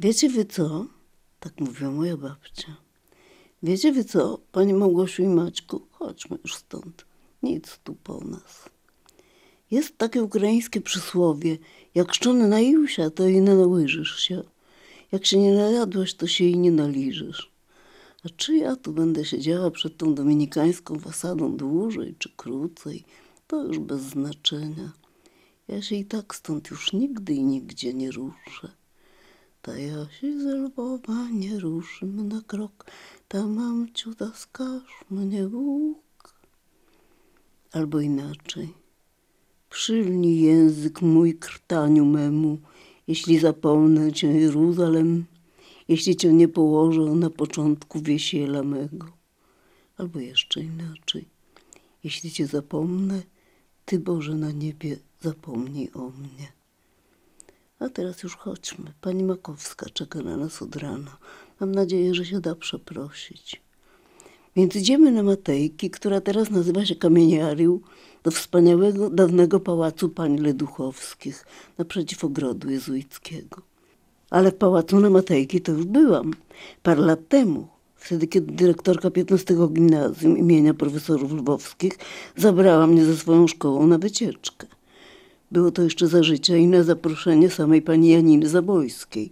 Wiecie wy co? Tak mówiła moja babcia. Wiecie wy co, pani Małgosiu i Maćku? Chodźmy już stąd. Nic tu po nas. Jest takie ukraińskie przysłowie. Jak szczony naił się, to i nie nałyżysz się. Jak się nie najadłeś, to się i nie naliżysz. A czy ja tu będę siedziała przed tą dominikańską fasadą dłużej czy krócej, to już bez znaczenia. Ja się i tak stąd już nigdy i nigdzie nie ruszę. Ta Jasi z Lwowa nie ruszy na krok, ta mamciu daskaż mnie Bóg. Albo inaczej. Przylnij język mój krtaniu memu, jeśli zapomnę cię Jeruzalem, jeśli cię nie położę na początku wiesiela mego. Albo jeszcze inaczej. Jeśli cię zapomnę, ty Boże na niebie zapomnij o mnie. A teraz już chodźmy. Pani Makowska czeka na nas od rana. Mam nadzieję, że się da przeprosić. Więc idziemy na Matejki, która teraz nazywa się Kamieniariu, do wspaniałego, dawnego pałacu pań Leduchowskich, naprzeciw ogrodu jezuickiego. Ale w pałacu na Matejki to już byłam, parę lat temu, wtedy kiedy dyrektorka 15 gimnazjum imienia profesorów lwowskich zabrała mnie ze swoją szkołą na wycieczkę. Było to jeszcze za życia i na zaproszenie samej pani Janiny Zabojskiej,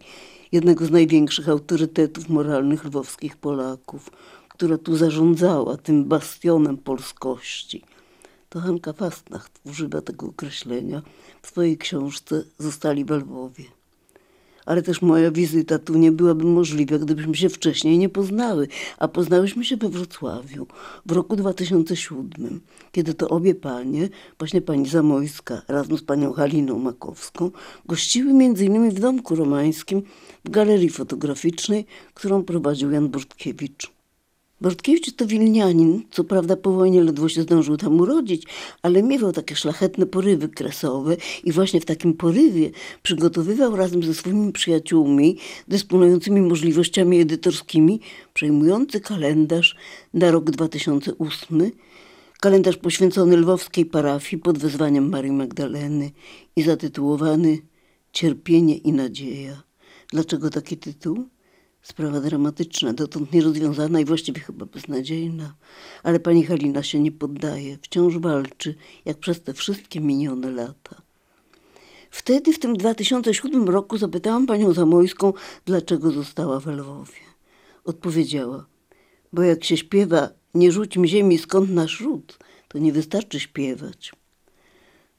jednego z największych autorytetów moralnych lwowskich Polaków, która tu zarządzała tym bastionem polskości. To Hanka Fastnacht używa tego określenia w swojej książce Zostali we Lwowie. Ale też moja wizyta tu nie byłaby możliwa, gdybyśmy się wcześniej nie poznały, a poznałyśmy się we Wrocławiu w roku 2007, kiedy to obie panie, właśnie pani Zamojska razem z panią Haliną Makowską, gościły innymi w Domku Romańskim w galerii fotograficznej, którą prowadził Jan Bortkiewicz. Bortkiewicz to wilnianin, co prawda po wojnie ledwo się zdążył tam urodzić, ale miewał takie szlachetne porywy kresowe i właśnie w takim porywie przygotowywał razem ze swoimi przyjaciółmi, dysponującymi możliwościami edytorskimi, przejmujący kalendarz na rok 2008, kalendarz poświęcony lwowskiej parafii pod wezwaniem Marii Magdaleny i zatytułowany Cierpienie i nadzieja. Dlaczego taki tytuł? Sprawa dramatyczna, dotąd nierozwiązana i właściwie chyba beznadziejna. Ale pani Halina się nie poddaje, wciąż walczy, jak przez te wszystkie minione lata. Wtedy, w tym 2007 roku, zapytałam panią Zamojską, dlaczego została w Lwowie. Odpowiedziała, bo jak się śpiewa, nie rzuć mi ziemi skąd nasz ród, to nie wystarczy śpiewać.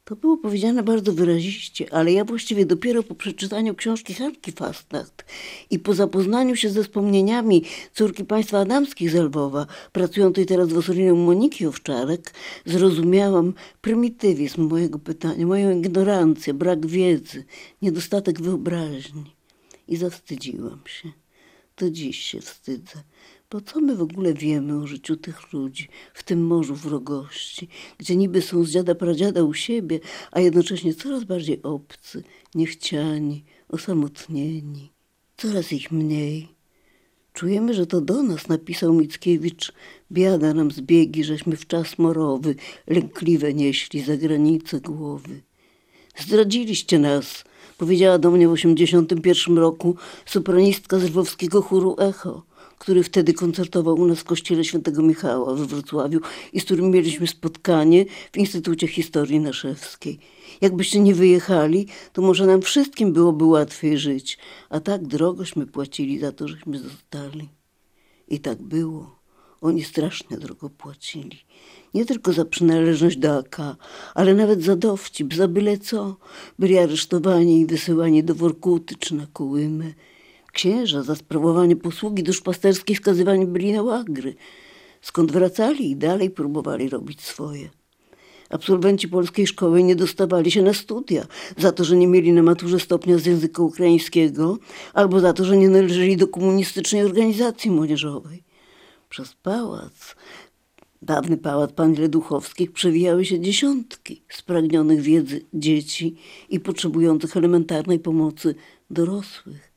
To było powiedziane bardzo wyraziście, ale ja właściwie dopiero po przeczytaniu książki Hanki Fastnacht i po zapoznaniu się ze wspomnieniami córki państwa adamskich z Lwowa, pracującej teraz w Ossolinie Moniki Owczarek, zrozumiałam prymitywizm mojego pytania, moją ignorancję, brak wiedzy, niedostatek wyobraźni. I zawstydziłam się. To dziś się wstydzę. Bo co my w ogóle wiemy o życiu tych ludzi w tym morzu wrogości, gdzie niby są z dziada pradziada u siebie, a jednocześnie coraz bardziej obcy, niechciani, osamotnieni, coraz ich mniej. Czujemy, że to do nas napisał Mickiewicz. Biada nam zbiegi, żeśmy w czas morowy lękliwe nieśli za granicę głowy. Zdradziliście nas, powiedziała do mnie w 81 roku sopranistka z lwowskiego chóru Echo który wtedy koncertował u nas w kościele świętego Michała we Wrocławiu i z którym mieliśmy spotkanie w Instytucie Historii Naszewskiej. Jakbyście nie wyjechali, to może nam wszystkim byłoby łatwiej żyć, a tak drogośmy płacili za to, żeśmy zostali. I tak było. Oni strasznie drogo płacili. Nie tylko za przynależność do AK, ale nawet za dowcip, za byle co. Byli aresztowani i wysyłani do Workuty czy na Kołymę. Księża za sprawowanie posługi duszpasterskiej skazywani byli na łagry, skąd wracali i dalej próbowali robić swoje. Absolwenci polskiej szkoły nie dostawali się na studia za to, że nie mieli na maturze stopnia z języka ukraińskiego albo za to, że nie należeli do komunistycznej organizacji młodzieżowej. Przez pałac, dawny pałac pani Leduchowskich, przewijały się dziesiątki spragnionych wiedzy dzieci i potrzebujących elementarnej pomocy dorosłych.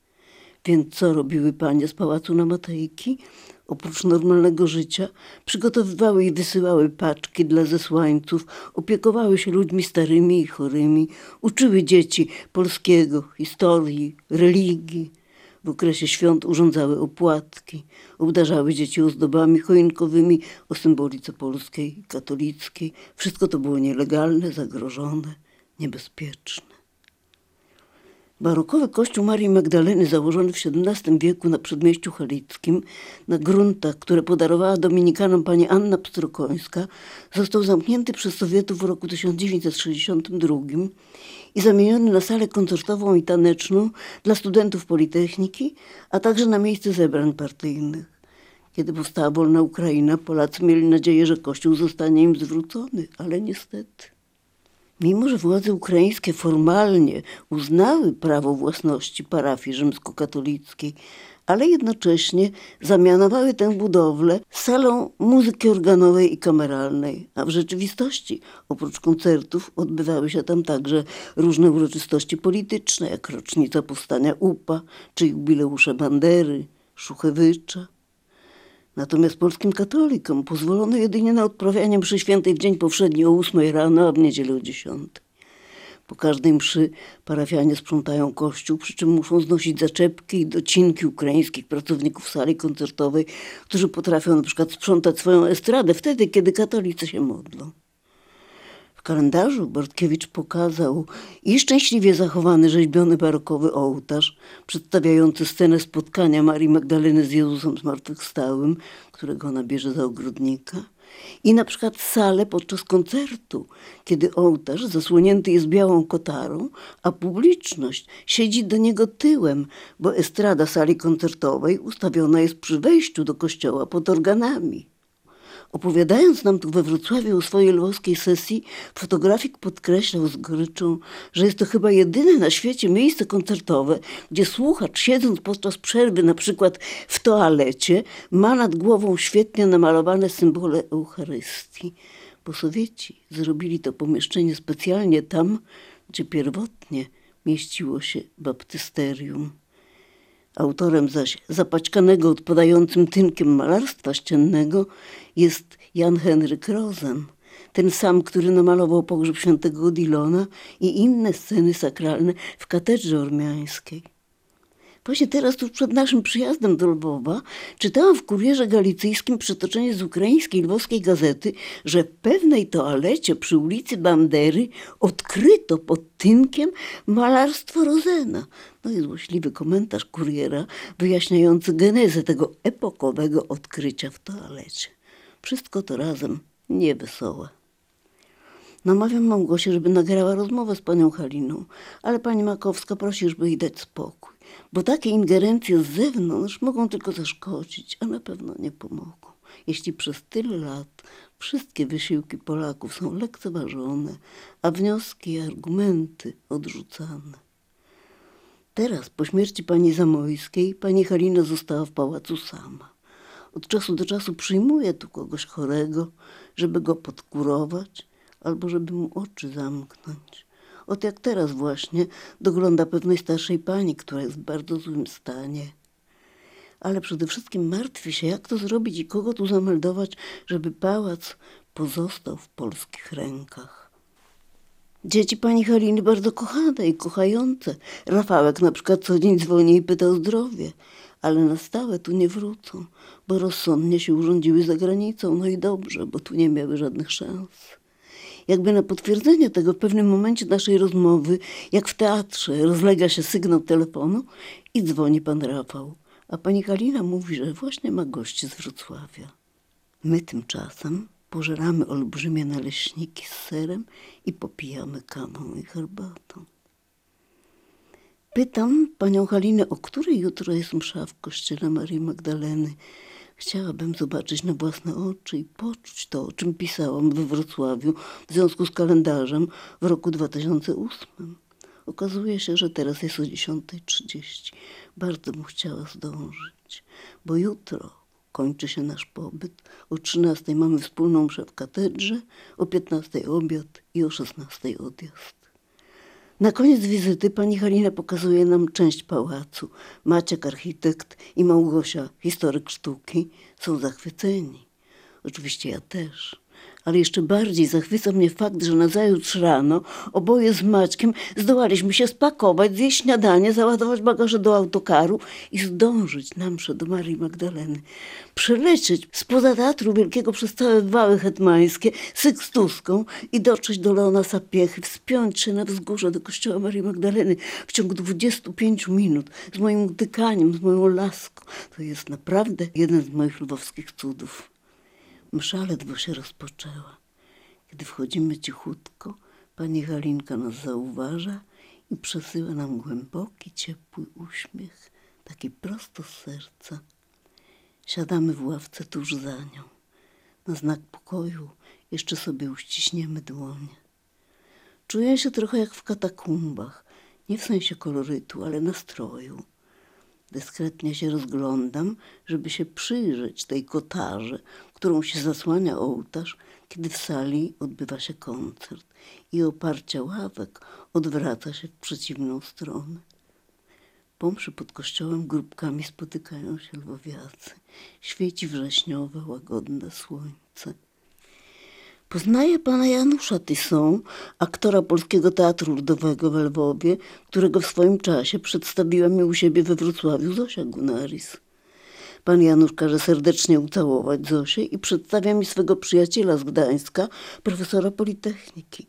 Więc co robiły panie z pałacu na Matejki? Oprócz normalnego życia przygotowywały i wysyłały paczki dla zesłańców, opiekowały się ludźmi starymi i chorymi, uczyły dzieci polskiego, historii, religii. W okresie świąt urządzały opłatki, obdarzały dzieci ozdobami choinkowymi o symbolice polskiej, katolickiej. Wszystko to było nielegalne, zagrożone, niebezpieczne. Barokowy kościół Marii Magdaleny założony w XVII wieku na przedmieściu halickim, na gruntach, które podarowała dominikanom pani Anna Pstrokońska, został zamknięty przez Sowietów w roku 1962 i zamieniony na salę koncertową i taneczną dla studentów Politechniki, a także na miejsce zebrań partyjnych. Kiedy powstała wolna Ukraina, Polacy mieli nadzieję, że kościół zostanie im zwrócony, ale niestety. Mimo, że władze ukraińskie formalnie uznały prawo własności parafii rzymskokatolickiej, ale jednocześnie zamianowały tę budowlę salą muzyki organowej i kameralnej, a w rzeczywistości oprócz koncertów odbywały się tam także różne uroczystości polityczne, jak rocznica powstania UPA czy jubileusze Bandery, Szuchewycza. Natomiast polskim katolikom pozwolono jedynie na odprawianie mszy świętej w dzień powszedni o 8 rano, a w niedzielę o 10. Po każdej mszy parafianie sprzątają kościół, przy czym muszą znosić zaczepki i docinki ukraińskich pracowników sali koncertowej, którzy potrafią na przykład sprzątać swoją estradę wtedy, kiedy katolicy się modlą kalendarzu Bortkiewicz pokazał i szczęśliwie zachowany rzeźbiony barokowy ołtarz przedstawiający scenę spotkania Marii Magdaleny z Jezusem Zmartwychwstałym, którego ona bierze za ogrodnika, i na przykład salę podczas koncertu, kiedy ołtarz zasłonięty jest białą kotarą, a publiczność siedzi do niego tyłem, bo estrada sali koncertowej ustawiona jest przy wejściu do kościoła pod organami. Opowiadając nam tu we Wrocławiu o swojej lwowskiej sesji, fotografik podkreślał z goryczą, że jest to chyba jedyne na świecie miejsce koncertowe, gdzie słuchacz, siedząc podczas przerwy, na przykład w toalecie, ma nad głową świetnie namalowane symbole Eucharystii. Bo Sowieci zrobili to pomieszczenie specjalnie tam, gdzie pierwotnie mieściło się baptysterium. Autorem zaś zapaćkanego odpadającym tynkiem malarstwa ściennego jest Jan Henryk Rosen, ten sam, który namalował pogrzeb świętego Odilona i inne sceny sakralne w katedrze ormiańskiej. Właśnie teraz, tuż przed naszym przyjazdem do Lwowa, czytałam w kurierze galicyjskim przytoczenie z ukraińskiej lwowskiej gazety, że w pewnej toalecie przy ulicy Bandery odkryto pod tynkiem malarstwo Rozena. No i złośliwy komentarz kuriera wyjaśniający genezę tego epokowego odkrycia w toalecie. Wszystko to razem niewesołe. Namawiam Małgosię, żeby nagrała rozmowę z panią Haliną, ale pani Makowska prosi, żeby jej dać spokój, bo takie ingerencje z zewnątrz mogą tylko zaszkodzić, a na pewno nie pomogą. Jeśli przez tyle lat wszystkie wysiłki Polaków są lekceważone, a wnioski i argumenty odrzucane. Teraz, po śmierci pani Zamojskiej, pani Halina została w pałacu sama. Od czasu do czasu przyjmuje tu kogoś chorego, żeby go podkurować albo żeby mu oczy zamknąć. Ot jak teraz właśnie dogląda pewnej starszej pani, która jest w bardzo złym stanie. Ale przede wszystkim martwi się, jak to zrobić i kogo tu zameldować, żeby pałac pozostał w polskich rękach. Dzieci pani Haliny bardzo kochane i kochające. Rafałek na przykład co dzień dzwoni i pyta o zdrowie ale na stałe tu nie wrócą, bo rozsądnie się urządziły za granicą. No i dobrze, bo tu nie miały żadnych szans. Jakby na potwierdzenie tego w pewnym momencie naszej rozmowy, jak w teatrze, rozlega się sygnał telefonu i dzwoni pan Rafał. A pani Halina mówi, że właśnie ma gości z Wrocławia. My tymczasem pożeramy olbrzymie naleśniki z serem i popijamy kawą i herbatą. Pytam panią Halinę, o której jutro jest msza w kościele Marii Magdaleny. Chciałabym zobaczyć na własne oczy i poczuć to, o czym pisałam we Wrocławiu w związku z kalendarzem w roku 2008. Okazuje się, że teraz jest o 10.30. Bardzo bym chciała zdążyć, bo jutro kończy się nasz pobyt. O 13.00 mamy wspólną mszę w katedrze, o 15.00 obiad i o 16.00 odjazd. Na koniec wizyty pani Halina pokazuje nam część pałacu. Maciek, architekt i Małgosia, historyk sztuki, są zachwyceni. Oczywiście ja też, Ale jeszcze bardziej zachwyca mnie fakt, że nazajutrz rano oboje z Maćkiem zdołaliśmy się spakować, zjeść śniadanie, załadować bagaże do autokaru i zdążyć na mszę do Marii Magdaleny. Przelecieć spoza Teatru Wielkiego przez całe wały hetmańskie sykstuską i dotrzeć do Leona Sapiechy, wspiąć się na wzgórze do kościoła Marii Magdaleny w ciągu 25 minut z moim utykaniem, z moją laską. To jest naprawdę jeden z moich lwowskich cudów. Msza ledwo się rozpoczęła. Kiedy wchodzimy cichutko, pani Halinka nas zauważa i przesyła nam głęboki, ciepły uśmiech, taki prosto z serca. Siadamy w ławce tuż za nią. Na znak pokoju jeszcze sobie uściśniemy dłonie. Czuję się trochę jak w katakumbach, nie w sensie kolorytu, ale nastroju. Dyskretnie się rozglądam, żeby się przyjrzeć tej kotarze, którą się zasłania ołtarz, kiedy w sali odbywa się koncert i oparcia ławek odwraca się w przeciwną stronę. Po pod kościołem grupkami spotykają się lwowiacy. Świeci wrześniowe, łagodne słońce. Poznaję pana Janusza Tysą, aktora Polskiego Teatru Ludowego w Lwowie, którego w swoim czasie przedstawiła mi u siebie we Wrocławiu Zosia Gunaris. Pan Janusz każe serdecznie ucałować Zosię i przedstawia mi swego przyjaciela z Gdańska, profesora Politechniki,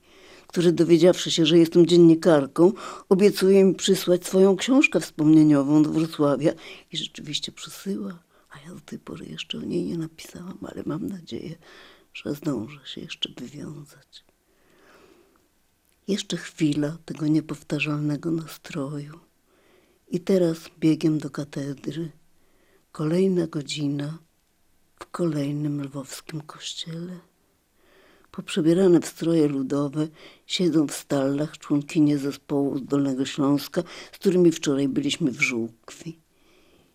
który dowiedziawszy się, że jestem dziennikarką, obiecuje mi przysłać swoją książkę wspomnieniową do Wrocławia i rzeczywiście przysyła, a ja do tej pory jeszcze o niej nie napisałam, ale mam nadzieję, że zdążę się jeszcze wywiązać. Jeszcze chwila tego niepowtarzalnego nastroju. I teraz biegiem do katedry. Kolejna godzina w kolejnym lwowskim kościele. Poprzebierane w stroje ludowe siedzą w stallach członkinie zespołu z Dolnego Śląska, z którymi wczoraj byliśmy w Żółkwi.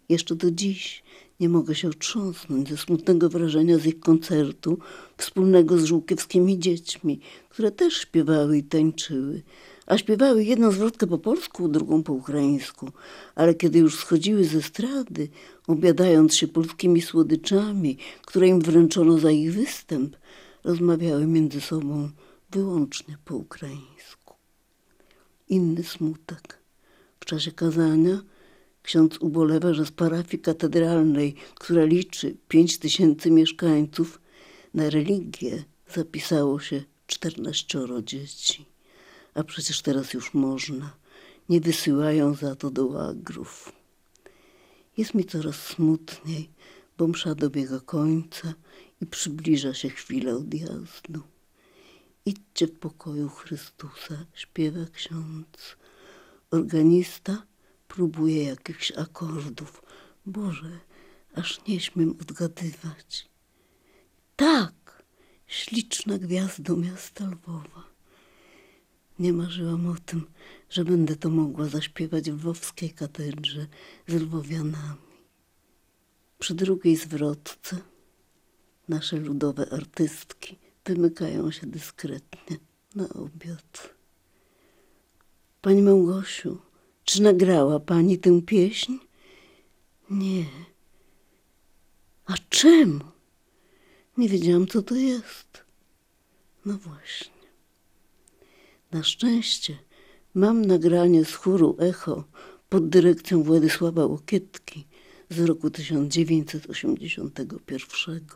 Jeszcze do dziś nie mogę się otrząsnąć ze smutnego wrażenia z ich koncertu wspólnego z żółkiewskimi dziećmi, które też śpiewały i tańczyły. A śpiewały jedną zwrotkę po polsku, drugą po ukraińsku. Ale kiedy już schodziły ze strady, obiadając się polskimi słodyczami, które im wręczono za ich występ, rozmawiały między sobą wyłącznie po ukraińsku. Inny smutek. W czasie kazania Ksiądz ubolewa, że z parafii katedralnej, która liczy pięć tysięcy mieszkańców, na religię zapisało się czternaścioro dzieci. A przecież teraz już można. Nie wysyłają za to do łagrów. Jest mi coraz smutniej, bo msza dobiega końca i przybliża się chwila odjazdu. Idźcie w pokoju Chrystusa, śpiewa ksiądz. Organista próbuję jakichś akordów. Boże, aż nie śmiem odgadywać. Tak, śliczna gwiazdo miasta Lwowa. Nie marzyłam o tym, że będę to mogła zaśpiewać w Wowskiej katedrze z lwowianami. Przy drugiej zwrotce nasze ludowe artystki wymykają się dyskretnie na obiad. Pani Małgosiu, czy nagrała pani tę pieśń? Nie. A czemu? Nie wiedziałam, co to jest. No właśnie. Na szczęście mam nagranie z chóru Echo pod dyrekcją Władysława Łokietki z roku 1981.